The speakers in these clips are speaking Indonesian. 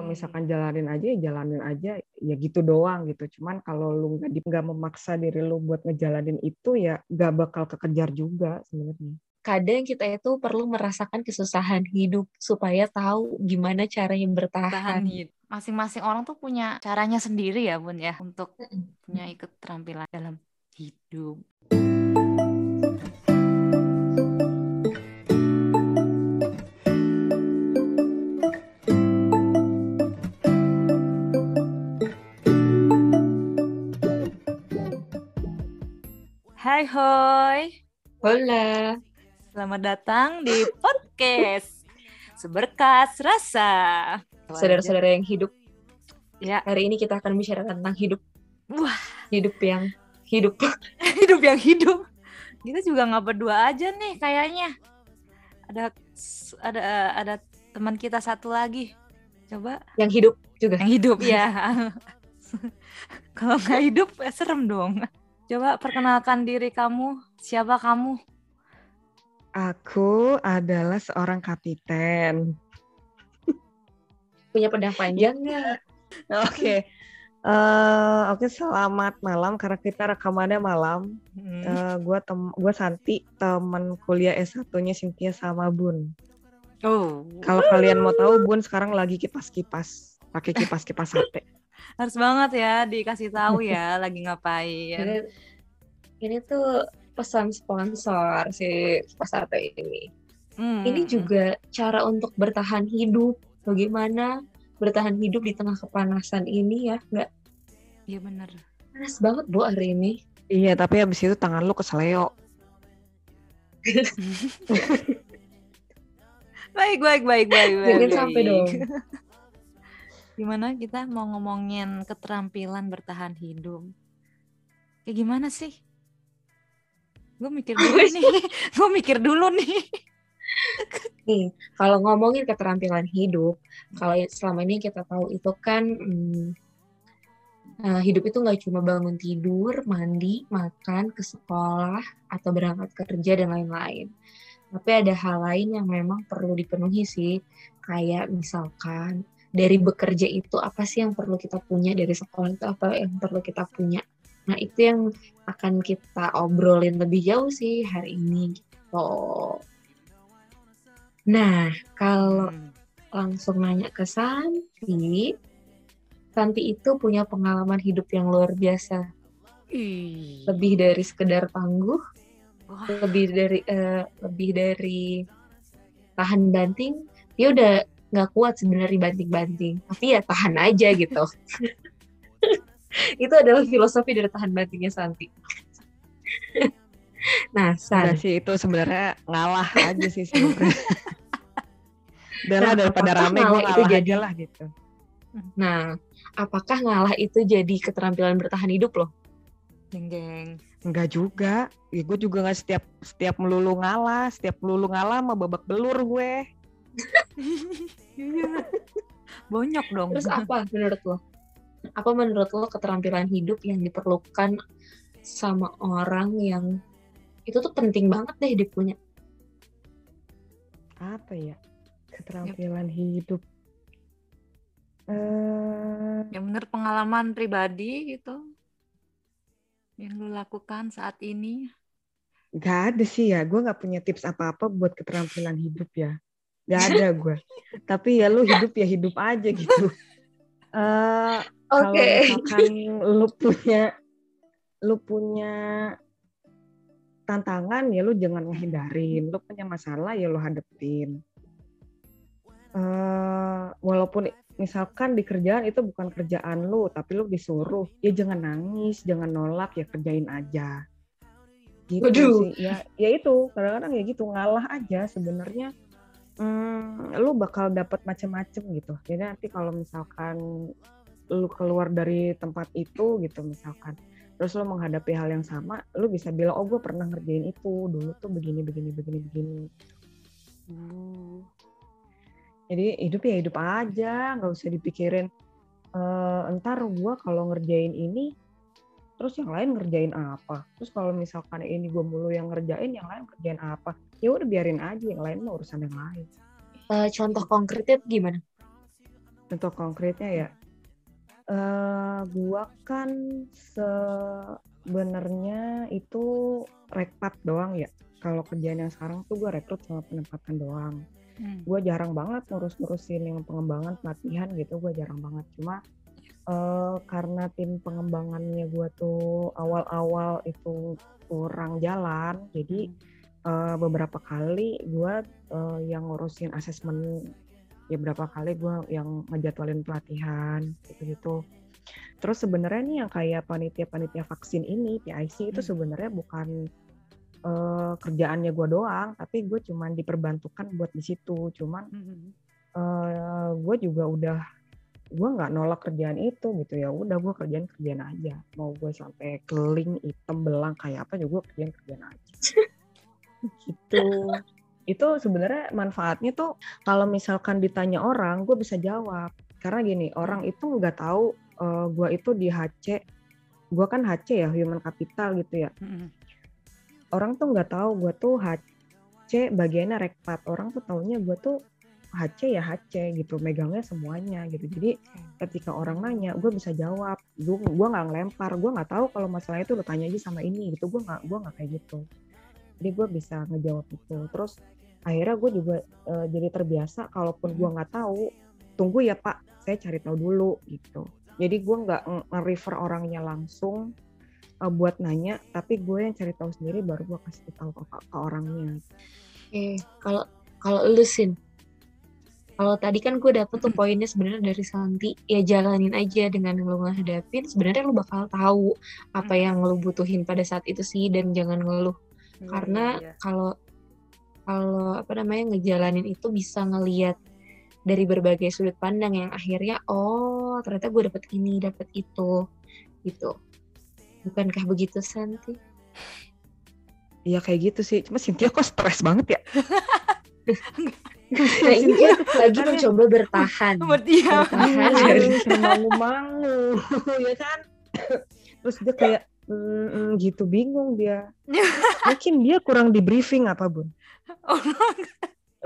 kalau misalkan jalanin aja ya jalanin aja ya gitu doang gitu cuman kalau lu nggak nggak memaksa diri lu buat ngejalanin itu ya nggak bakal kekejar juga sebenarnya kadang kita itu perlu merasakan kesusahan hidup supaya tahu gimana caranya bertahan. Masing-masing orang tuh punya caranya sendiri ya bun ya untuk punya ikut keterampilan dalam hidup. Hai hoi. Hola. Selamat datang di podcast Seberkas Rasa. Saudara-saudara yang hidup. Ya. Hari ini kita akan bicara tentang hidup. Wah. Hidup yang hidup. hidup yang hidup. Kita juga nggak berdua aja nih kayaknya. Ada ada ada teman kita satu lagi. Coba. Yang hidup juga. Yang hidup ya. Kalau nggak hidup ya serem dong. Coba perkenalkan diri kamu. Siapa kamu? Aku adalah seorang kapiten. Punya pedang panjang nggak? Oke. Uh, Oke, okay, selamat malam karena kita rekamannya malam. Hmm. Uh, gua tem gua Santi, teman kuliah S1-nya Cynthia sama Bun. Oh. Kalau kalian mau tahu Bun sekarang lagi kipas-kipas, pakai kipas-kipas HP. Harus banget ya dikasih tahu ya lagi ngapain. Ini, ini tuh pesan sponsor si pasar ini. Hmm. Ini juga cara untuk bertahan hidup. Bagaimana bertahan hidup di tengah kepanasan ini ya, nggak? Iya benar. Panas banget bu hari ini. Iya, tapi habis itu tangan lu keseleo. baik, baik, baik, baik, baik. Jangan sampai dong. Gimana kita mau ngomongin keterampilan bertahan hidup? Kayak gimana sih? gue mikir dulu nih gue mikir dulu nih nih kalau ngomongin keterampilan hidup kalau selama ini kita tahu itu kan hmm, hidup itu nggak cuma bangun tidur mandi makan ke sekolah atau berangkat kerja dan lain-lain tapi ada hal lain yang memang perlu dipenuhi sih kayak misalkan dari bekerja itu apa sih yang perlu kita punya dari sekolah itu apa yang perlu kita punya Nah, itu yang akan kita obrolin lebih jauh sih hari ini gitu. Nah, kalau hmm. langsung nanya ke Santi, Santi itu punya pengalaman hidup yang luar biasa. Ih. Lebih dari sekedar tangguh, Wah. lebih dari uh, lebih dari tahan banting, dia udah nggak kuat sebenarnya banting-banting, tapi ya tahan aja gitu. itu adalah filosofi dari tahan bantingnya Santi. nah, San. sih itu sebenarnya ngalah aja sih sebenarnya. Udah nah, daripada rame gue ngalah itu jadi lah gitu. Nah, apakah ngalah itu jadi keterampilan bertahan hidup loh? Geng-geng. Enggak juga. Ya, gue juga nggak setiap setiap melulu ngalah, setiap melulu ngalah sama babak belur gue. Iya. Bonyok dong. Terus apa menurut lo? apa menurut lo keterampilan hidup yang diperlukan sama orang yang itu tuh penting banget deh dia punya apa ya keterampilan yep. hidup uh... yang bener pengalaman pribadi gitu yang lo lakukan saat ini Gak ada sih ya, gue gak punya tips apa-apa buat keterampilan hidup ya. Gak ada gue. Tapi ya lu hidup ya hidup aja gitu. Uh, Oke. Okay. misalkan lu punya lu punya tantangan ya lu jangan menghindarin. Lu punya masalah ya lu hadepin. Uh, walaupun misalkan di kerjaan itu bukan kerjaan lu, tapi lu disuruh, ya jangan nangis, jangan nolak, ya kerjain aja. Gitu Waduh. sih. Ya, ya itu kadang-kadang ya gitu ngalah aja sebenarnya. Hmm, lu bakal dapat macam-macam gitu. Jadi nanti kalau misalkan lu keluar dari tempat itu gitu misalkan terus lu menghadapi hal yang sama lu bisa bilang oh gue pernah ngerjain itu dulu tuh begini begini begini begini hmm. jadi hidup ya hidup aja nggak usah dipikirin e, entar gue kalau ngerjain ini terus yang lain ngerjain apa terus kalau misalkan ini gue mulu yang ngerjain yang lain ngerjain apa ya udah biarin aja yang lain mah urusan yang lain uh, contoh konkretnya gimana Contoh konkretnya ya, uh, gua kan sebenarnya itu rekpat doang ya. Kalau kerjaan yang sekarang tuh gue rekrut sama penempatan doang. Hmm. Gue jarang banget ngurus-ngurusin yang pengembangan pelatihan gitu, gue jarang banget. Cuma uh, karena tim pengembangannya gue tuh awal-awal itu kurang jalan, jadi uh, beberapa kali gue uh, yang ngurusin asesmen ya berapa kali gue yang ngejadwalin pelatihan gitu-gitu. Terus sebenarnya nih yang kayak panitia-panitia vaksin ini PIC itu hmm. sebenarnya bukan uh, kerjaannya gue doang, tapi gue cuman diperbantukan buat di situ. Cuman uh, gue juga udah gue nggak nolak kerjaan itu gitu ya udah gue kerjaan kerjaan aja. Mau gue sampai keling hitam belang kayak apa juga gue kerjaan kerjaan aja. Gitu. Itu sebenarnya manfaatnya tuh kalau misalkan ditanya orang gue bisa jawab. Karena gini orang itu nggak tahu uh, gue itu di HC gue kan HC ya human capital gitu ya. Orang tuh nggak tahu gue tuh HC bagiannya rekpat. Orang tuh taunya gue tuh HC ya HC gitu megangnya semuanya gitu. Jadi ketika orang nanya gue bisa jawab. Gue gue nggak ngelempar gue nggak tahu kalau masalah itu lo tanya aja sama ini gitu. Gue nggak gue nggak kayak gitu. Jadi gue bisa ngejawab itu. Terus akhirnya gue juga uh, jadi terbiasa kalaupun gue hmm. nggak tahu tunggu ya pak saya cari tahu dulu gitu. Jadi gue nggak nge-refer orangnya langsung uh, buat nanya tapi gue yang cari tahu sendiri baru gue kasih tahu ke, ke orangnya. Eh kalau kalau lu sin kalau tadi kan gue dapet tuh poinnya sebenarnya dari Santi ya jalanin aja dengan lo ngadepin sebenarnya lo bakal tahu apa yang lo butuhin pada saat itu sih dan jangan ngeluh. Hmm, karena iya. kalau kalau apa namanya ngejalanin itu bisa ngeliat dari berbagai sudut pandang yang akhirnya oh ternyata gue dapet ini dapet itu gitu. Bukankah begitu Santi? Iya kayak gitu sih. Cuma Cynthia kok stres banget ya nah ini dia lagi mencoba bertahan. Bertahan. Dari mangu-mangu ya kan? Terus dia kayak mm, mm, gitu bingung dia. Mungkin dia kurang di briefing apa bun? Oh,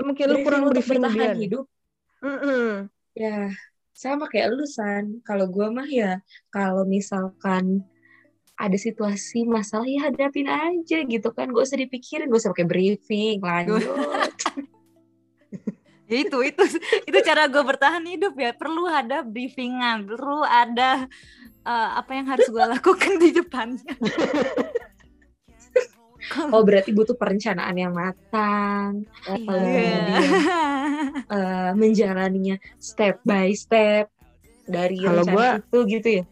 mungkin lu kurang briefing bertahan dia hidup. Mm -mm. ya sama kayak lu san. Kalau gue mah ya kalau misalkan ada situasi masalah ya hadapin aja gitu kan. Gak usah dipikirin gak usah pakai briefing lanjut ya itu itu itu cara gue bertahan hidup ya. Perlu ada briefingan perlu ada uh, apa yang harus gue lakukan di depannya. Oh berarti butuh perencanaan yang matang iya. kemudian uh, menjalaninya step by step dari kalau gue itu gitu ya?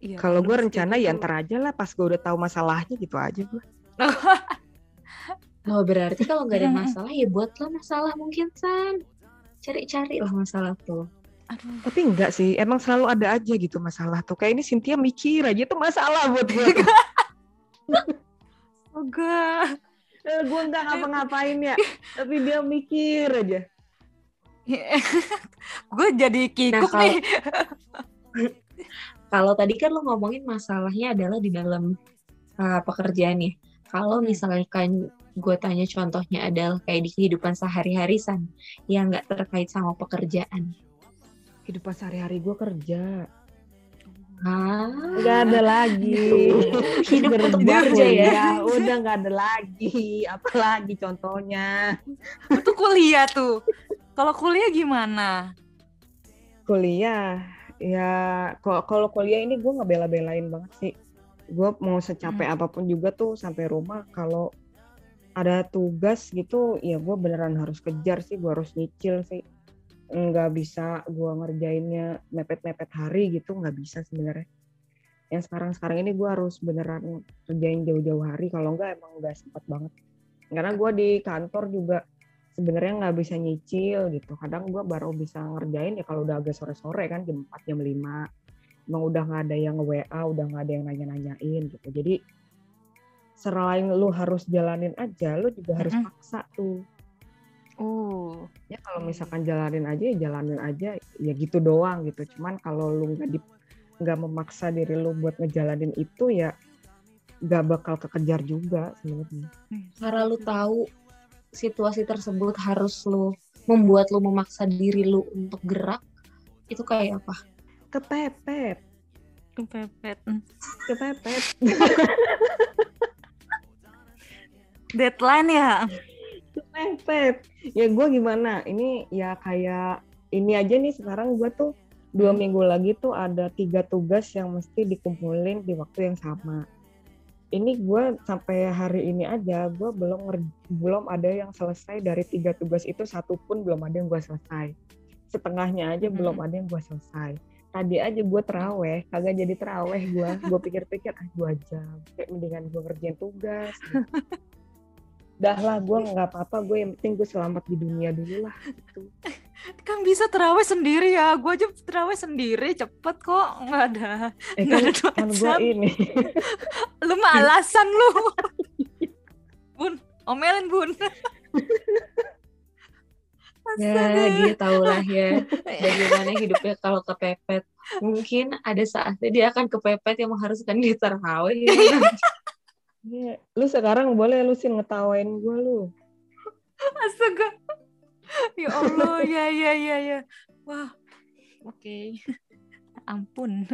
Iya, kalau gue rencana ya ntar aja lah pas gue udah tahu masalahnya gitu aja gue Oh berarti kalau nggak ada masalah ya buatlah masalah mungkin San. Cari-cari lah masalah tuh. Aduh. Tapi enggak sih, emang selalu ada aja gitu masalah tuh. Kayak ini Cynthia mikir aja tuh masalah buat gue. Enggak. eh, gue enggak ngapa-ngapain ya, tapi dia mikir aja. gue jadi kikuk nah, nih. kalau tadi kan lo ngomongin masalahnya adalah di dalam uh, pekerjaan ya. Kalau misalkan gue tanya contohnya adalah kayak di kehidupan sehari-hari san yang nggak terkait sama pekerjaan kehidupan sehari-hari gue kerja Ah, nggak ada lagi. Hidup untuk bekerja ya. ya. Udah nggak ada lagi. Apalagi contohnya. Itu kuliah tuh. Kalau kuliah gimana? Kuliah, ya kalau kuliah ini gue nggak bela-belain banget sih. Gue mau secapek hmm. apa pun juga tuh sampai rumah kalau ada tugas gitu ya gue beneran harus kejar sih gue harus nyicil sih. Nggak bisa gue ngerjainnya mepet-mepet hari gitu nggak bisa sebenarnya. Yang sekarang-sekarang ini gue harus beneran kerjain jauh-jauh hari kalau enggak emang nggak sempat banget. Karena gue di kantor juga sebenarnya nggak bisa nyicil gitu. Kadang gue baru bisa ngerjain ya kalau udah agak sore-sore kan jam 4 jam 5 emang udah nggak ada yang WA udah nggak ada yang nanya-nanyain gitu. Jadi selain lu harus jalanin aja, lu juga harus mm -hmm. paksa tuh. Oh. Ya kalau misalkan jalanin aja ya jalanin aja ya gitu doang gitu. Cuman kalau lu nggak di nggak memaksa diri lu buat ngejalanin itu ya nggak bakal kekejar juga sebenarnya. Karena lu tahu situasi tersebut harus lu membuat lu memaksa diri lu untuk gerak itu kayak apa? Kepepet. Kepepet. Kepepet. Deadline ya. Kepepet. Ya gue gimana? Ini ya kayak ini aja nih sekarang gue tuh dua minggu lagi tuh ada tiga tugas yang mesti dikumpulin di waktu yang sama. Ini gue sampai hari ini aja gue belum belum ada yang selesai dari tiga tugas itu satu pun belum ada yang gue selesai. Setengahnya aja hmm. belum ada yang gue selesai. Tadi aja gue teraweh, kagak jadi teraweh gue. Gue pikir-pikir ah dua jam, kayak mendingan gue ngerjain tugas. Gitu. dah lah gue nggak apa-apa gue yang penting gue selamat di dunia dulu lah gitu. Kan bisa terawih sendiri ya gue aja terawih sendiri cepet kok nggak ada eh, nggak ada kan gue ini. Lu mah alasan lu. Bun omelin bun. Ya dia tahu lah ya bagaimana hidupnya kalau kepepet. Mungkin ada saatnya dia akan kepepet yang mengharuskan dia terawih Iya, lu sekarang boleh lu sih ngetawain gue lu. Astaga. Ya Allah, ya ya ya ya. Wah. Oke. Okay. Ampun.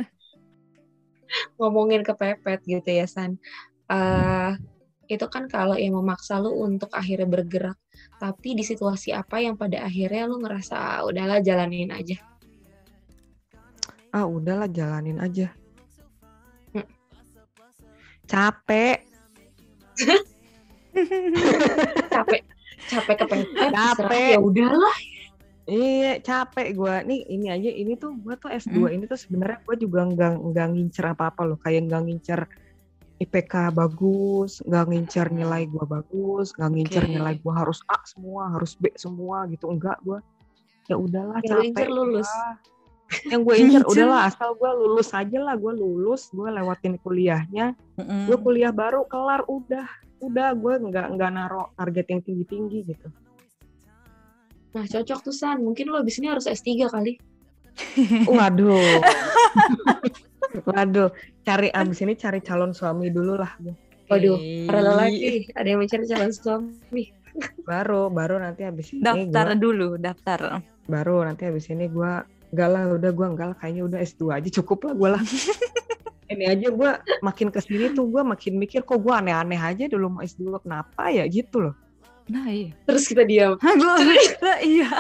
Ngomongin kepepet gitu ya, San. Uh, itu kan kalau yang memaksa lu untuk akhirnya bergerak. Tapi di situasi apa yang pada akhirnya lu ngerasa ah, udahlah jalanin aja. Ah, udahlah jalanin aja. Hmm. Capek capek. Capek kepepet capek. ya udahlah. Iya capek gue nih ini aja ini tuh gue tuh S2 hmm. ini tuh sebenarnya gue juga nggak nggak ngincer apa apa loh. Kayak nggak ngincer IPK bagus nggak ngincer nilai gue bagus nggak ngincer okay. nilai gue harus A semua harus B semua gitu. Enggak gue ya udahlah capek. lulus yang gue incer udahlah asal gue lulus aja lah gue lulus gue lewatin kuliahnya. Mm-hmm. gue kuliah baru kelar udah udah gue nggak nggak naro target yang tinggi tinggi gitu. Nah cocok tuh san. Mungkin lo abis ini harus S3 kali. Waduh. Waduh. Cari abis ini cari calon suami dulu lah. Waduh para lagi. Ada yang mencari calon suami. Baru baru nanti abis ini daftar gua, dulu daftar. Baru nanti abis ini gue enggak lah udah gue enggak lah kayaknya udah S2 aja cukup lah gue lah. Ini aja gue makin ke sini tuh gue makin mikir kok gue aneh-aneh aja dulu mau S2 kenapa ya? Gitu loh. Nah iya. Terus kita diam. Nah, iya.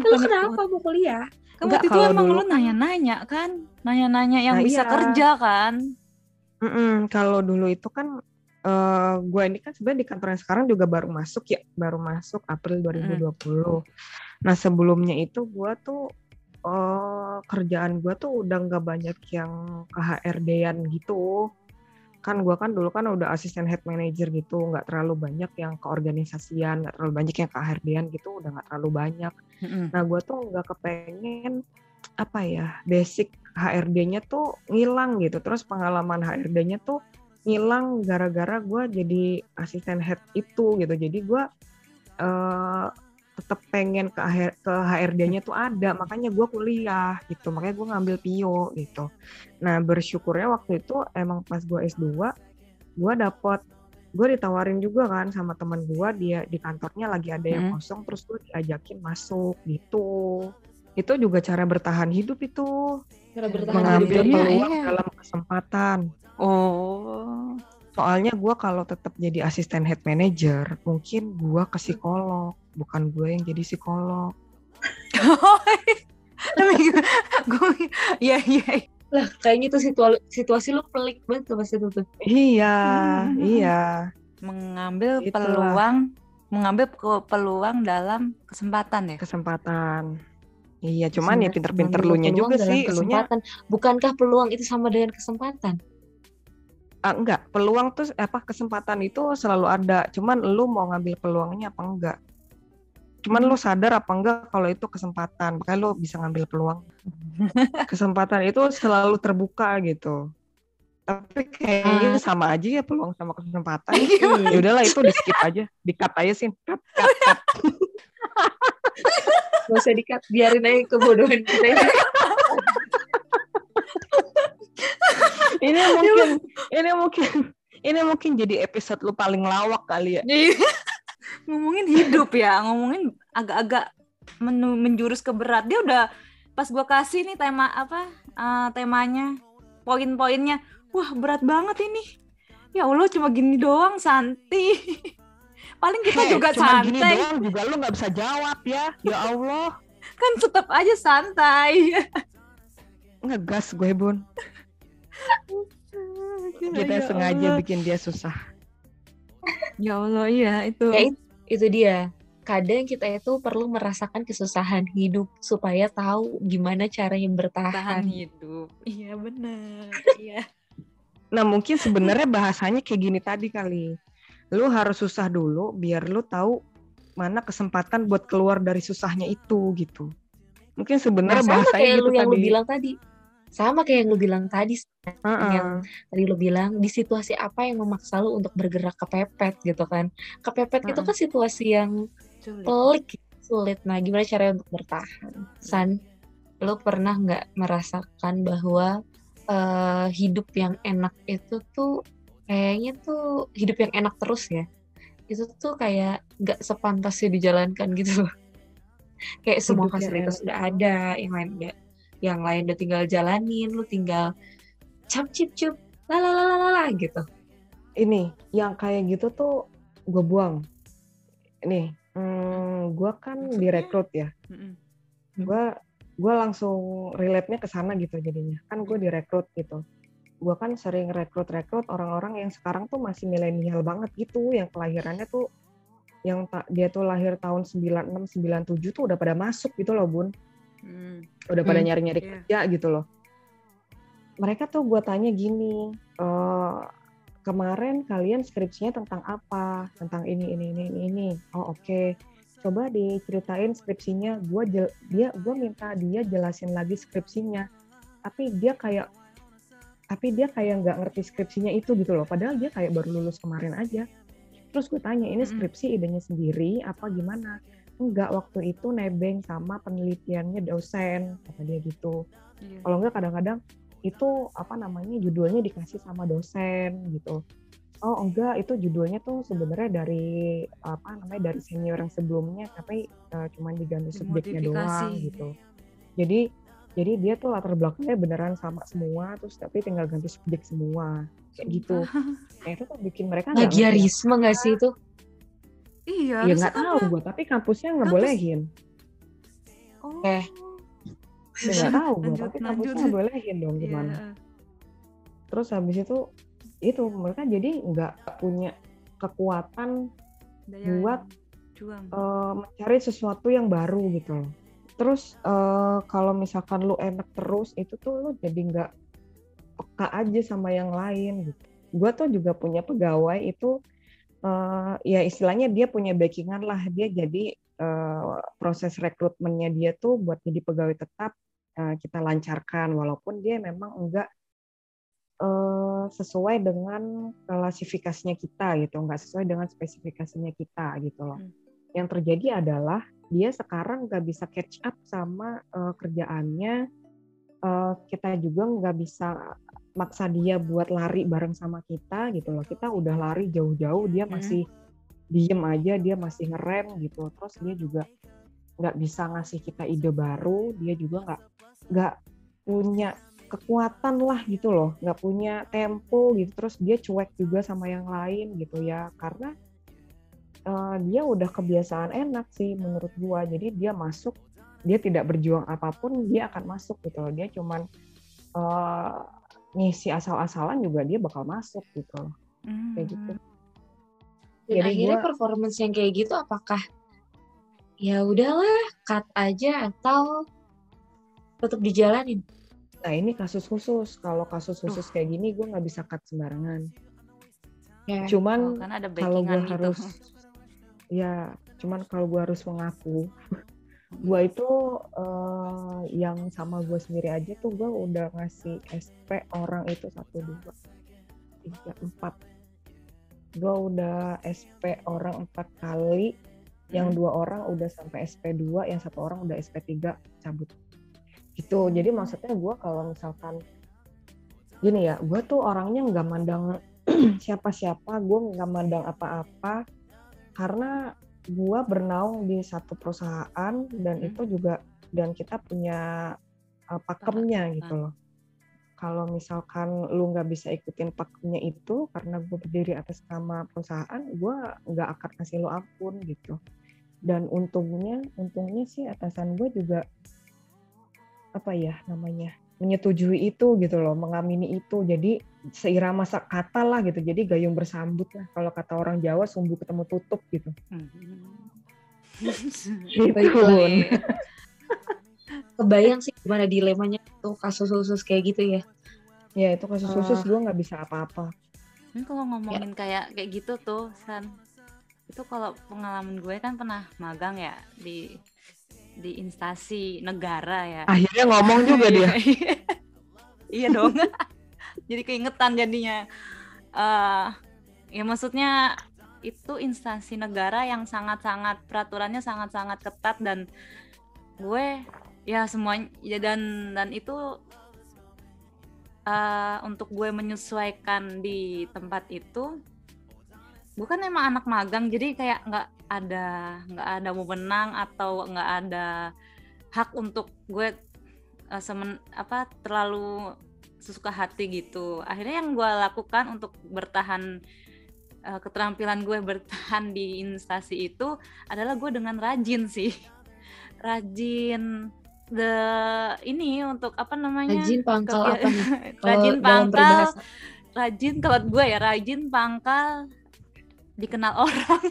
Lu kenapa mau kuliah? Kan waktu itu emang dulu, lu nanya-nanya kan nanya-nanya yang nah, bisa iya. kerja kan? Mm -mm, kalau dulu itu kan uh, eh, gue ini kan sebenarnya di kantor yang sekarang juga baru masuk ya baru masuk April 2020 mm. nah sebelumnya itu gue tuh uh, kerjaan gue tuh udah nggak banyak yang ke HRD-an gitu. Kan gue kan dulu kan udah asisten head manager gitu nggak terlalu banyak yang ke organisasian nggak terlalu banyak yang ke HRD-an gitu udah nggak terlalu banyak. Mm-hmm. nah gue tuh nggak kepengen apa ya basic HRD-nya tuh ngilang gitu. Terus pengalaman HRD-nya tuh ngilang gara-gara gue jadi asisten head itu gitu. Jadi gue uh, tetap pengen ke, ke HRD-nya tuh ada makanya gue kuliah gitu makanya gue ngambil PIO gitu. Nah bersyukurnya waktu itu emang pas gue S2 gue dapet gue ditawarin juga kan sama teman gue dia di kantornya lagi ada yang hmm. kosong terus gue diajakin masuk gitu. Itu juga cara bertahan hidup itu. Cara bertahan mengambil hidup peluang iya. dalam kesempatan. Oh. Soalnya gue kalau tetap jadi asisten head manager mungkin gue ke psikolog bukan gue yang jadi psikolog. Gue ya ya lah kayaknya tuh situasi, situasi lu pelik banget tuh pas itu tuh. Iya hmm. iya. Mengambil Itulah. peluang mengambil peluang dalam kesempatan ya? Kesempatan. Iya cuman ya pinter-pinter lu nya juga sih kesempatan. Bukankah peluang itu sama dengan kesempatan? Ah, enggak. Peluang tuh apa kesempatan itu selalu ada. Cuman lu mau ngambil peluangnya apa enggak cuman lo sadar apa enggak kalau itu kesempatan makanya lo bisa ngambil peluang. Kesempatan itu selalu terbuka gitu. Tapi kayaknya hmm. sama aja ya peluang sama kesempatan. Ya udahlah itu di skip aja. Di cut aja sih cut cut, cut. Gak usah dikat biarin aja kebodohan kita ini mungkin ini mungkin ini mungkin jadi episode lu paling lawak kali ya. Iya ngomongin hidup ya, ngomongin agak-agak menjurus ke berat. Dia udah pas gue kasih nih tema apa uh, temanya poin-poinnya. Wah berat banget ini. Ya Allah cuma gini doang Santi. Paling kita hey, juga cuma santai. gini doang juga lu nggak bisa jawab ya. Ya Allah. Kan tetap aja santai. Ngegas gue bun. Kita ya sengaja bikin dia susah ya Allah iya itu. Ya, itu dia. Kadang kita itu perlu merasakan kesusahan hidup supaya tahu gimana caranya bertahan. Tahan hidup. Iya benar. Iya. Nah mungkin sebenarnya bahasanya kayak gini tadi kali. Lu harus susah dulu biar lu tahu mana kesempatan buat keluar dari susahnya itu gitu. Mungkin sebenarnya nah, bahasanya gitu yang tadi. lu bilang tadi sama kayak yang lu bilang tadi uh -uh. yang tadi lu bilang di situasi apa yang memaksa lu untuk bergerak kepepet gitu kan. Kepepet uh -uh. itu kan situasi yang sulit. pelik sulit. Nah gimana caranya untuk bertahan? San lu pernah nggak merasakan bahwa uh, hidup yang enak itu tuh kayaknya tuh hidup yang enak terus ya? Itu tuh kayak nggak sepantasnya dijalankan gitu. Loh kayak semua fasilitas udah ada yang lain udah yang lain udah tinggal jalanin lu tinggal cap cip cup lalalala gitu. Ini yang kayak gitu tuh gue buang. Nih hmm, gue kan Maksudnya? direkrut ya. Gue gue langsung relate-nya ke sana gitu jadinya. Kan gue direkrut gitu. Gue kan sering rekrut-rekrut orang-orang yang sekarang tuh masih milenial banget gitu, yang kelahirannya tuh yang tak dia tuh lahir tahun 96 97 tuh udah pada masuk gitu loh, Bun. Hmm. Udah pada hmm. nyari-nyari hmm. kerja gitu loh. Mereka tuh gue tanya gini, e, kemarin kalian skripsinya tentang apa? Tentang ini ini ini ini. ini. Oh, oke. Okay. Coba diceritain skripsinya. Gua jel, dia gue minta dia jelasin lagi skripsinya. Tapi dia kayak tapi dia kayak nggak ngerti skripsinya itu gitu loh padahal dia kayak baru lulus kemarin aja terus gue tanya ini skripsi idenya sendiri apa gimana enggak waktu itu nebeng sama penelitiannya dosen kata dia gitu. Yeah. kalau enggak kadang-kadang itu apa namanya judulnya dikasih sama dosen gitu. Oh enggak itu judulnya tuh sebenarnya dari apa namanya dari senior yang sebelumnya tapi uh, cuman diganti subjeknya doang gitu. Jadi jadi dia tuh latar belakangnya beneran sama semua terus tapi tinggal ganti subjek semua. Kayak gitu. Nah itu tuh bikin mereka plagiarisme nggak sih itu iya ya nggak tahu gue tapi kampusnya nggak bolehin oh. eh. Ya nggak tahu gue tapi kampusnya nggak bolehin dong gimana? yeah. terus habis itu itu mereka jadi nggak punya kekuatan Daya buat uh, mencari sesuatu yang baru gitu. Loh terus uh, kalau misalkan lu enak terus itu tuh lu jadi nggak peka aja sama yang lain gitu. Gue tuh juga punya pegawai itu uh, ya istilahnya dia punya backingan lah. Dia jadi uh, proses rekrutmennya dia tuh buat jadi pegawai tetap uh, kita lancarkan. Walaupun dia memang enggak uh, sesuai dengan klasifikasinya kita gitu. Nggak sesuai dengan spesifikasinya kita gitu loh. Hmm. yang terjadi adalah dia sekarang nggak bisa catch up sama uh, kerjaannya. Uh, kita juga nggak bisa maksa dia buat lari bareng sama kita gitu loh. Kita udah lari jauh-jauh dia hmm. masih hmm. diem aja dia masih ngerem gitu. Terus dia juga nggak bisa ngasih kita ide baru dia juga nggak nggak punya kekuatan lah gitu loh. Nggak punya tempo gitu. Terus dia cuek juga sama yang lain gitu ya. Karena uh, dia udah kebiasaan enak sih menurut gua. Jadi dia masuk dia tidak berjuang apa pun dia akan masuk gitu loh. Dia cuman uh, ngisi asal-asalan juga dia bakal masuk gitu loh hmm. kayak gitu dan jadi akhirnya gua, performance yang kayak gitu apakah ya udahlah cut aja atau tetap dijalanin nah ini kasus khusus kalau kasus khusus kayak gini gue nggak bisa cut sembarangan ya. cuman oh, kalau gue gitu. harus ya cuman kalau gue harus mengaku gue itu uh, yang sama gue sendiri aja tuh gue udah ngasih SP orang itu satu dua tiga empat. Gue udah SP orang empat kali yang hmm. dua orang udah sampai SP 2 yang satu orang udah SP 3 cabut. Gitu. Jadi maksudnya gue kalau misalkan gini ya gue tuh orangnya nggak mandang siapa-siapa gue nggak mandang apa-apa karena gua bernaung di satu perusahaan dan hmm. itu juga dan kita punya uh, pakemnya gitu loh. Kalau misalkan lu nggak bisa ikutin pakemnya itu karena gue berdiri atas nama perusahaan gue nggak akan kasih lo ampun gitu. Dan untungnya untungnya sih atasan gue juga apa ya namanya menyetujui itu gitu loh mengamini itu. Jadi seirama kata lah gitu. Jadi gayung bersambut lah. Kalau kata orang Jawa sumbu ketemu tutup gitu. Gitu. Kebayang sih gimana dilemanya tuh kasus khusus kayak gitu ya. Ya itu kasus khusus uh, gue nggak bisa apa-apa. Ini kalau ngomongin ya. kayak kayak gitu tuh san. Itu kalau pengalaman gue kan pernah magang ya di di instansi negara ya. Akhirnya ngomong juga dia. Iya. Dong. Jadi keingetan jadinya. Uh, ya maksudnya itu instansi negara yang sangat-sangat peraturannya sangat-sangat ketat dan gue ya semuanya ya dan dan itu uh, untuk gue menyesuaikan di tempat itu bukan emang anak magang jadi kayak nggak ada nggak ada wewenang atau nggak ada hak untuk gue uh, semen apa terlalu sesuka hati gitu. Akhirnya yang gue lakukan untuk bertahan uh, keterampilan gue bertahan di instansi itu adalah gue dengan rajin sih. Rajin the ini untuk apa namanya rajin pangkal apa nih? Rajin pangkal rajin kalau gue ya rajin pangkal dikenal orang.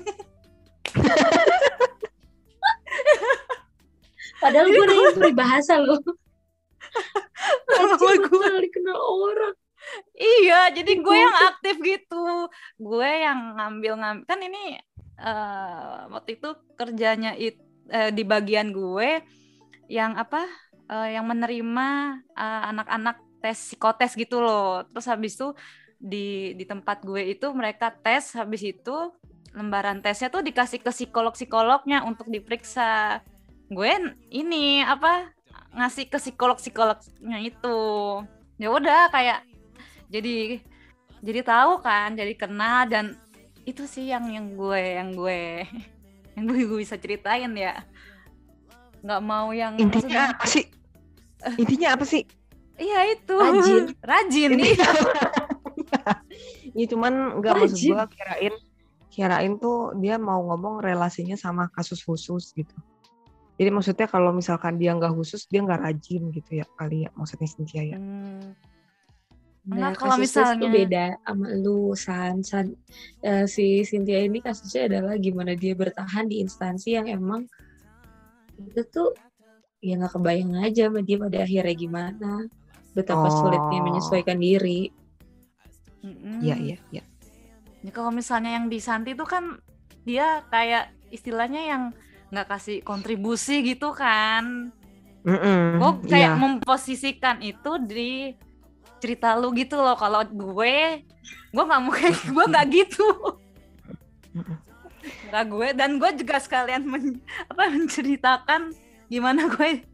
Padahal gue nanya peribahasa loh. Rajin pangkal dikenal orang. Iya jadi gue yang aktif gitu. Gue yang ngambil ngambil kan ini uh, waktu itu kerjanya it, uh, di bagian gue yang apa uh, yang menerima uh, anak-anak tes psikotes gitu loh. Terus habis itu di di tempat gue itu mereka tes habis itu lembaran tesnya tuh dikasih ke psikolog psikolognya untuk diperiksa. Gue ini apa ngasih ke psikolog psikolognya itu. Ya udah kayak jadi jadi tahu kan jadi kenal dan itu sih yang yang gue yang gue yang gue, gue bisa ceritain ya. Nggak mau yang intinya maksudnya... apa sih? Intinya apa sih? Iya itu. Rajin. Rajin nih ya cuman nggak maksud gue kirain kirain tuh dia mau ngomong relasinya sama kasus khusus gitu. Jadi maksudnya kalau misalkan dia nggak khusus dia nggak rajin gitu ya kali ya maksudnya Cynthia ya. Hmm. Nah, kalau misalnya beda sama lu San, San uh, si Cynthia ini kasusnya adalah gimana dia bertahan di instansi yang emang itu tuh ya nggak kebayang aja sama dia pada akhirnya gimana. Betapa oh. sulitnya menyesuaikan diri iya iya iya. Ya, kalau misalnya yang di Santi itu kan dia kayak istilahnya yang nggak kasih kontribusi gitu kan. Mm -mm, gue kayak yeah. memposisikan itu di cerita lu gitu loh. Kalau gue gue nggak mau kayak gue nggak gitu. Nggak gue dan gue juga sekalian men, apa menceritakan gimana gue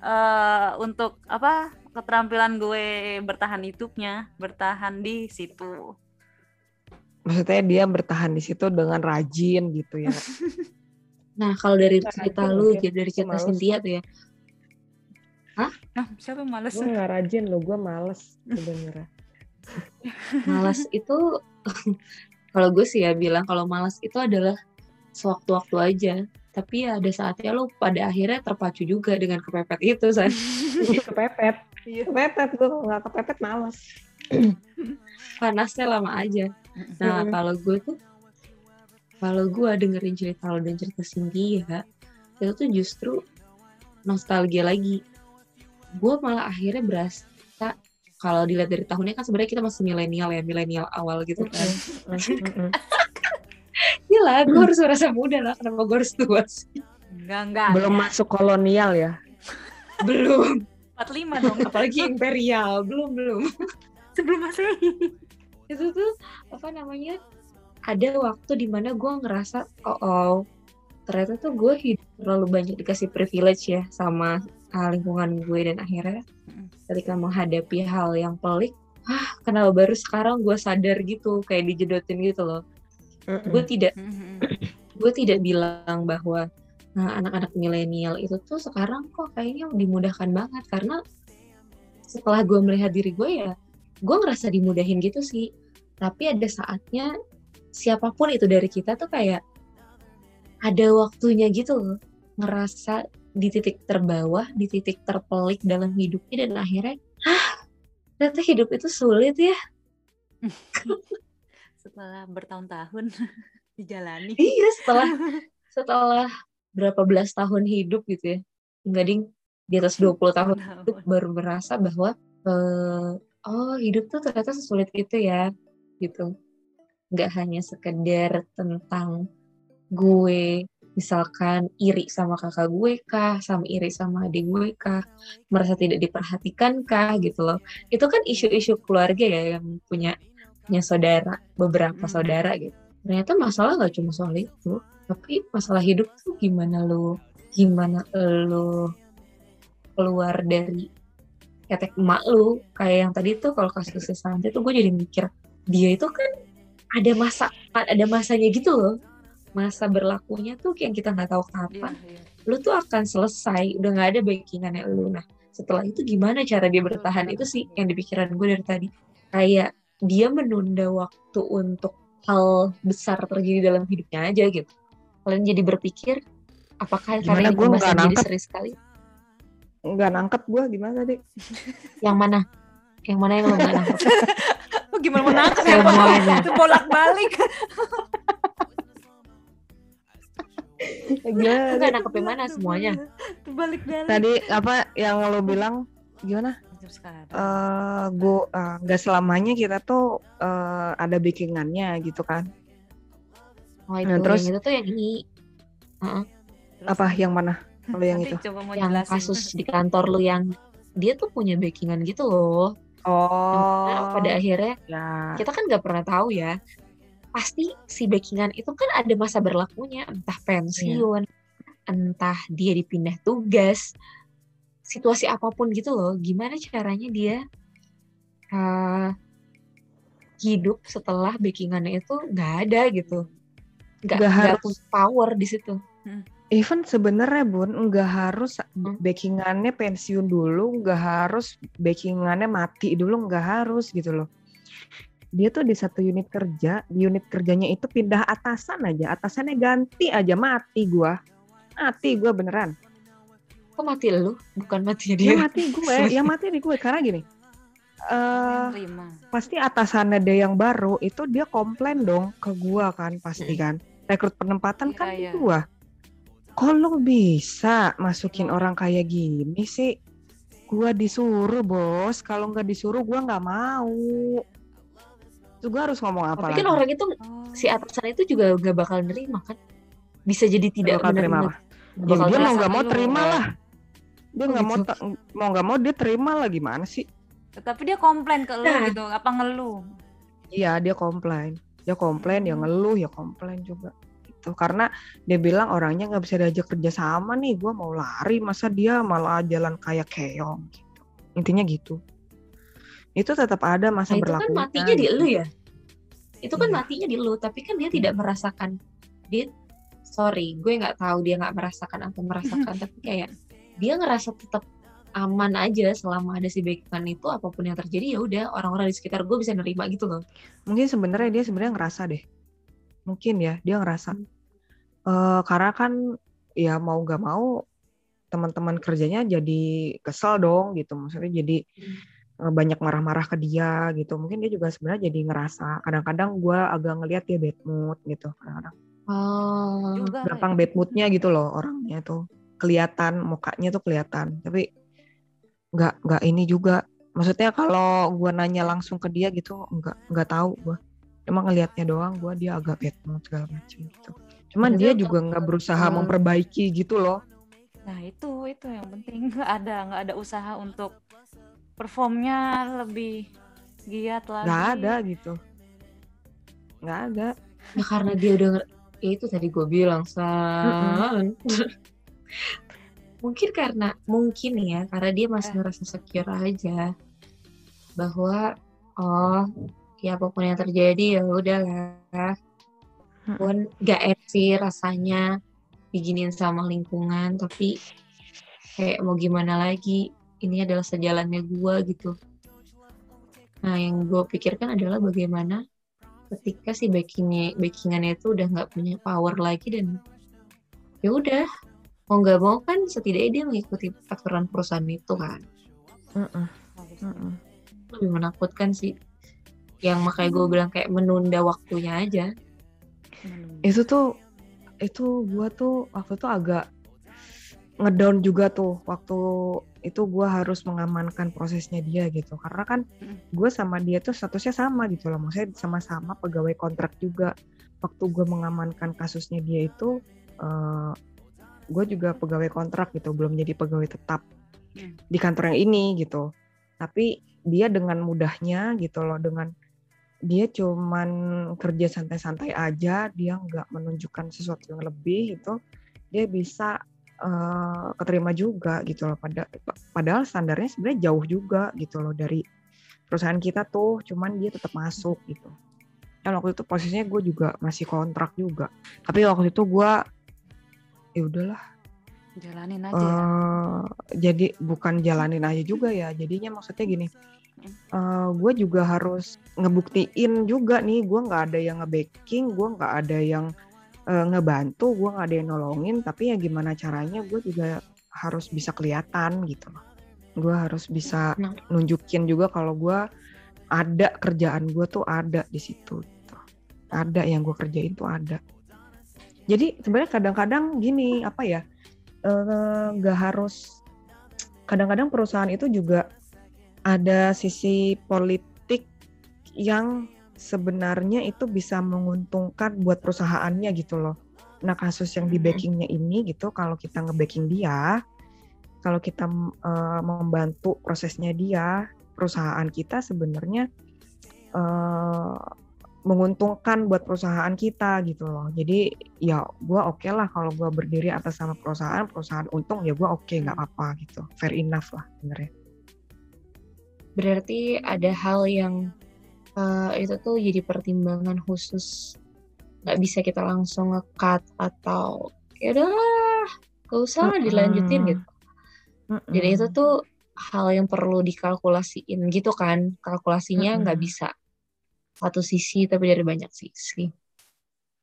uh, untuk apa keterampilan gue bertahan hidupnya bertahan di situ maksudnya dia bertahan di situ dengan rajin gitu ya nah kalau dari cerita lu jadi dari cerita Cynthia tuh ya Hah? Nah, siapa yang males? Gue gak rajin loh, gue males sebenarnya. malas itu kalau gue sih ya bilang kalau malas itu adalah sewaktu-waktu aja tapi ya ada saatnya lo pada akhirnya terpacu juga dengan kepepet itu saya kepepet. Iya. kepepet gue nggak kepepet malas panasnya lama aja. Nah kalau gue tuh kalau gue dengerin cerita lo dan cerita Cindy ya itu tuh justru nostalgia lagi. Gue malah akhirnya berasa kalau dilihat dari tahunnya kan sebenarnya kita masih milenial ya milenial awal gitu kan Gila, gue harus merasa muda lah kenapa gue harus tua sih? Enggak enggak. Belum ya. masuk kolonial ya? Belum. 45 dong. Apalagi imperial belum belum. Sebelum masuk. Itu tuh apa namanya ada waktu di mana gue ngerasa oh, oh ternyata tuh gue hidup terlalu banyak dikasih privilege ya sama uh, lingkungan gue dan akhirnya ketika menghadapi hal yang pelik ah kenapa baru sekarang gue sadar gitu kayak dijedotin gitu loh gue tidak gue tidak bilang bahwa nah, anak-anak milenial itu tuh sekarang kok kayaknya dimudahkan banget. Karena setelah gue melihat diri gue ya gue ngerasa dimudahin gitu sih. Tapi ada saatnya siapa pun itu dari kita tuh kayak ada waktunya gitu loh ngerasa di titik terbawah di titik terpelik dalam hidupnya dan akhirnya ah ternyata hidup itu sulit ya setelah bertahun-tahun dijalani. Iya setelah setelah berapa belas tahun hidup gitu ya. Enggak ding. Di atas 20 tahun hidup baru merasa bahwa uh, oh hidup tuh ternyata sesulit itu ya gitu. Nggak hanya sekedar tentang gue misalkan iri sama kakak gue kah, sama iri sama adik gue kah, merasa tidak diperhatikan kah gitu loh. Itu kan isu-isu keluarga ya yang punya punya saudara, beberapa hmm. saudara gitu. Ternyata masalah nggak cuma soal itu, tapi masalah hidup tuh gimana lo, gimana lo keluar dari ketek emak lu. Kayak yang tadi tuh kalau kasusnya Santi tuh gue jadi mikir dia itu kan ada masa ada masanya gitu loh. Masa berlakunya tuh yang kita nggak tahu kapan. Iya, iya. lu tuh akan selesai udah nggak ada backingannya lu. Nah setelah itu gimana cara dia bertahan? Itu sih yang dipikiran gue dari tadi. Kayak dia menunda waktu untuk hal besar terjadi dalam hidupnya aja gitu. Kalian jadi berpikir apakah karena gue nggak jadi seri sekali? Nggak nangkep gue gimana tadi yang mana? Yang mana yang lo nggak nangkep? Gimana mau nangkep ya? Itu bolak balik Gimana? Enggak nangkep mana semuanya. Balik balik. Tadi apa yang lo bilang gimana? Uh, gue uh, nggak selamanya kita tuh uh, ada backingannya gitu kan. Oh itu, nah, terus yang itu tuh yang ini. Uh -uh. Apa yang mana? Kalau yang itu? Coba mau yang jelasin. kasus di kantor lu yang dia tuh punya backingan gitu loh. Oh. Nah, pada akhirnya ya. kita kan nggak pernah tahu ya. Pasti si backingan itu kan ada masa berlakunya, entah pensiun, ya. entah dia dipindah tugas, situasi apa pun gitu loh. Gimana caranya dia uh, hidup setelah backingannya itu nggak ada gitu, nggak harus power di situ. Hmm even sebenarnya bun nggak harus hmm. backingannya pensiun dulu nggak harus backingannya mati dulu nggak harus gitu loh dia tuh di satu unit kerja di unit kerjanya itu pindah atasan aja atasannya ganti aja mati gua mati gua beneran kok mati lu bukan mati dia ya mati gue ya mati di gue karena gini uh, pasti atasannya dia yang baru itu dia komplain dong ke gua kan pasti hmm. kan rekrut penempatan ya, kan ya. gua kok lo bisa masukin orang kayak gini sih? Gua disuruh bos, kalau nggak disuruh gua nggak mau. Tuh gua harus ngomong apa Tapi kan orang itu si atasan itu juga gak bakal nerima kan? Bisa jadi tidak bakal terima apa? Ya, dia mau nggak mau terima lah. Dia nggak oh, gitu. mau mau nggak mau dia terima lah gimana sih? Tapi dia komplain ke nah. gitu, apa ngeluh? Iya dia komplain, dia komplain, ya ngeluh, ya komplain juga gitu karena dia bilang orangnya nggak bisa diajak kerja sama nih gue mau lari masa dia malah jalan kayak keong gitu intinya gitu itu tetap ada masa nah, berlaku itu kan matinya di lu ya itu kan iya. matinya di lu tapi kan dia tidak merasakan dia sorry gue nggak tahu dia nggak merasakan atau merasakan tapi kayak dia ngerasa tetap aman aja selama ada si backingan itu apa pun yang terjadi ya udah orang-orang di sekitar gue bisa nerima gitu loh. Mungkin sebenarnya dia sebenarnya ngerasa deh. Mungkin ya dia ngerasa. Uh, karena kan ya mau gak mau teman-teman kerjanya jadi kesel dong gitu. Maksudnya jadi hmm. banyak marah-marah ke dia gitu. Mungkin dia juga sebenarnya jadi ngerasa kadang-kadang gue agak ngelihat dia bad mood gitu kadang-kadang. Oh. gampang bad moodnya gitu loh orangnya tuh kelihatan mukanya tuh kelihatan. Tapi nggak nggak ini juga. Maksudnya kalau gue nanya langsung ke dia gitu nggak nggak tahu gue emang ngelihatnya doang gue dia agak bad mood segala macam gitu. Cuman dia juga nggak berusaha uh, memperbaiki gitu loh. Nah itu itu yang penting. Nggak ada nggak ada usaha untuk performnya lebih giat lagi. Nggak ada gitu. Nggak ada. Ya karena dia udah ya itu tadi gue bilang san mungkin karena mungkin ya karena dia masih ngerasa secure aja. Bahwa oh ya apa pun yang terjadi ya udahlah. Pun gak enak sih rasanya diginin sama lingkungan tapi kayak mau gimana lagi ini adalah sejalannya gue gitu. Nah yang gue pikirkan adalah bagaimana ketika si backingnya backingannya itu udah nggak punya power lagi dan ya udah mau nggak mau kan setidaknya dia mengikuti aturan perusahaan itu kan. Mm-mm. Mm-mm. lebih menakutkan sih. Yang makanya gue bilang kayak menunda waktunya aja. Itu tuh itu gue tuh waktu itu agak ngedown juga tuh waktu itu gue harus mengamankan prosesnya dia gitu. Karena kan Mm. gue sama dia tuh statusnya sama gitu loh. Maksudnya sama-sama pegawai kontrak juga. Waktu gue mengamankan kasusnya dia itu eh gue juga pegawai kontrak gitu belum jadi pegawai tetap Hmm. di kantor yang ini gitu. Tapi dia dengan mudahnya gitu loh dengan dia cuman kerja santai-santai aja dia nggak menunjukkan sesuatu yang lebih itu dia bisa eh, keterima juga gitu loh. Pada padahal standarnya sebenarnya jauh juga gitu loh dari perusahaan kita tuh cuman dia tetap masuk gitu. Dan waktu itu posisinya gue juga masih kontrak juga. Tapi waktu itu gue ya udahlah jalanin aja ya. eh jadi bukan jalanin aja juga ya jadinya maksudnya gini eh gue juga harus ngebuktiin juga nih gue nggak ada yang nge-backing gue nggak ada yang eh, ngebantu gue nggak ada yang nolongin tapi ya gimana caranya gue juga harus bisa kelihatan gitu loh gue harus bisa Nah. nunjukin juga kalau gue ada kerjaan gue tuh ada di situ gitu. ada yang gue kerjain tuh ada jadi sebenarnya kadang-kadang gini apa ya eh, nggak harus kadang-kadang perusahaan itu juga ada sisi politik yang sebenarnya itu bisa menguntungkan buat perusahaannya gitu loh. Nah kasus yang di backingnya ini gitu, kalau kita nge-backing dia, kalau kita eh, membantu prosesnya dia, perusahaan kita sebenarnya eh, menguntungkan buat perusahaan kita gitu loh. Jadi ya gue oke lah kalau gue berdiri atas sama perusahaan, perusahaan untung ya gue oke nggak apa-apa gitu. Fair enough lah sebenarnya. berarti ada hal yang eh, itu tuh jadi pertimbangan khusus nggak bisa kita langsung nge-cut atau ya udahlah gak usah lah dilanjutin Mm-mm. gitu jadi itu tuh hal yang perlu dikalkulasiin gitu kan kalkulasinya nggak Mm-mm. bisa satu sisi tapi dari banyak sisi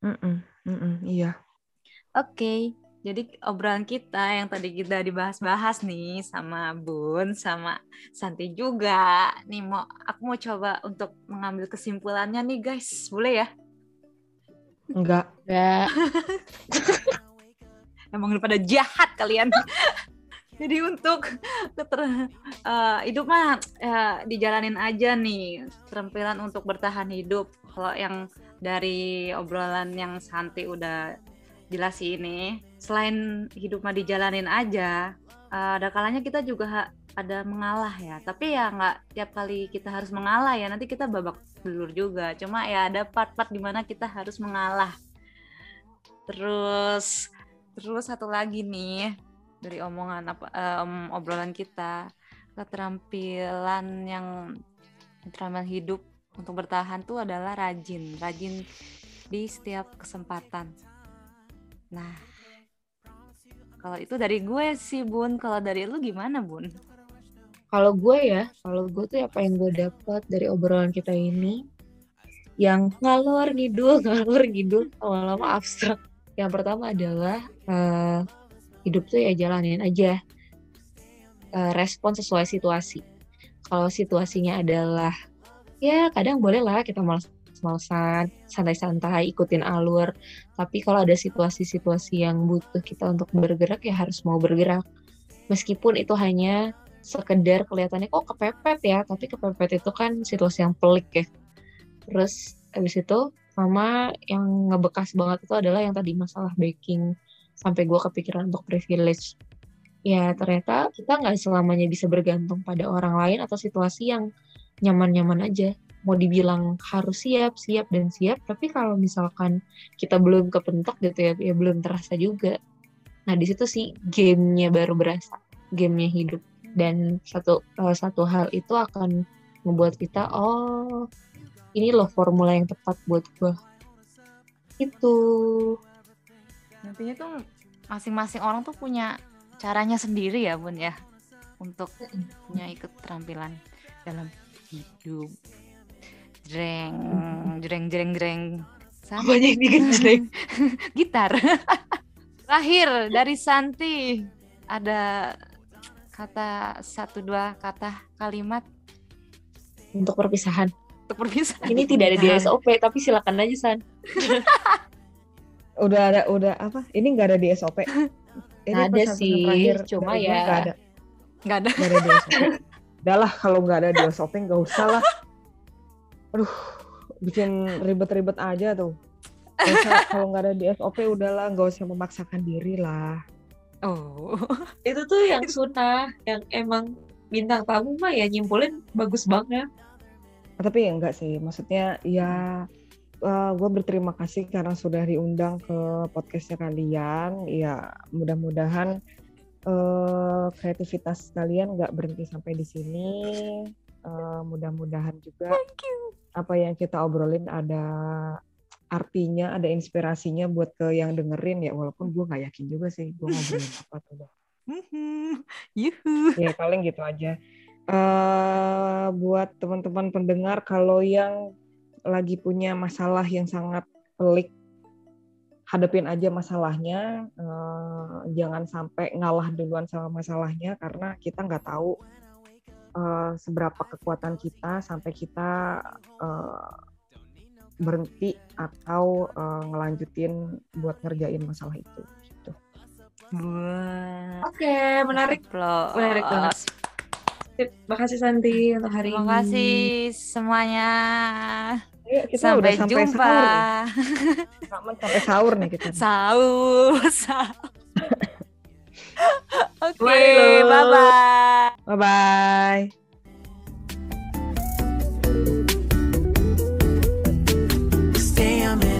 Mm-mm, mm-mm, iya. Oke, jadi obrolan kita yang tadi kita dibahas-bahas nih sama Bun, sama Santi juga. Nih mau aku mau coba untuk mengambil kesimpulannya nih guys, boleh ya? Enggak. nggak Emang udah pada jahat kalian. Jadi untuk keter- eh, hidup mah ya, dijalanin aja nih keterampilan untuk bertahan hidup. Kalau yang dari obrolan yang Santi udah jelas ini, selain hidup mah dijalanin aja, eh, ada kalanya kita juga ada mengalah ya. Tapi ya nggak tiap kali kita harus mengalah ya. Nanti kita babak belur juga. Cuma ya ada part-part di mana kita harus mengalah. Terus terus satu lagi nih dari omongan apa om- obrolan kita. Keterampilan yang keterampilan hidup untuk bertahan tuh adalah rajin. Rajin di setiap kesempatan. Nah kalau itu dari gue sih bun. Kalau dari lu gimana bun? Kalau gue ya kalau gue tuh apa yang gue dapat dari obrolan kita ini yang ngalor ngidul ngalor ngidul lama-lama abstrak. Yang pertama adalah eh, hidup tuh ya jalanin aja Eh, respon sesuai situasi. Kalau situasinya adalah ya kadang boleh lah kita malas malesan santai-santai ikutin alur. Tapi kalau ada situasi-situasi yang butuh kita untuk bergerak ya harus mau bergerak. Meskipun itu hanya sekedar kelihatannya kok kepepet ya tapi kepepet itu kan situasi yang pelik ya. Terus habis itu sama yang ngebekas banget itu adalah yang tadi masalah baking sampai gue kepikiran untuk privilege. Ya ternyata kita nggak selamanya bisa bergantung pada orang lain atau situasi yang nyaman-nyaman aja. Mau dibilang harus siap siap dan siap tapi kalau misalkan kita belum kepentok gitu ya ya belum terasa juga. Nah di situ sih gamenya baru berasa gamenya hidup. Dan satu eh, satu hal itu akan membuat kita oh ini loh formula yang tepat buat gue itu nantinya tuh masing-masing orang tuh punya caranya sendiri ya bun ya untuk punya ikut keterampilan dalam hidup jreng jreng jreng jreng Santi. Banyak digejreng. gitar terakhir dari Santi ada kata satu dua kata kalimat Untuk perpisahan. untuk perpisahan Ini tidak ada di. SOP, tapi silakan aja San. Udah ada udah apa? Ini nggak ada di SOP. Ini ada sih, terakhir cuma ya- nggak ada, nggak ada nggak ada di SOP. Udah lah kalau nggak ada di SOP nggak usah lah. Aduh, bikin ribet-ribet aja tuh. Kalau nggak ada di SOP udahlah nggak usah memaksakan diri lah. oh Itu tuh yang sunnah, yang emang bintang tamu mah ya nyimpulin bagus banget. Tapi ya enggak sih, maksudnya ya gue berterima kasih karena sudah diundang ke podcastnya kalian. Ya mudah-mudahan eh, kreativitas kalian nggak berhenti sampai di sini. Eh, mudah-mudahan juga apa yang kita obrolin ada artinya, ada inspirasinya buat ke yang dengerin ya. Walaupun gue nggak yakin juga sih gue ngobrolin apa tuh. yuhu ya paling gitu aja eh buat teman-teman pendengar kalau yang lagi punya masalah yang sangat pelik hadapin aja masalahnya eh, jangan sampai ngalah duluan sama masalahnya karena kita nggak tahu eh, seberapa kekuatan kita sampai kita eh, berhenti atau eh, ngelanjutin buat ngerjain masalah itu gitu. Wah, Oke, menarik. Applause. Menarik banget. Sip. Makasih Santi untuk hari Terima kasih semuanya. Ayo, kita sampai udah sampai jumpa. Sahur. sampai sahur nih kita. Sahur, sahur. Oke, okay, bye-bye. Bye-bye. Stay a.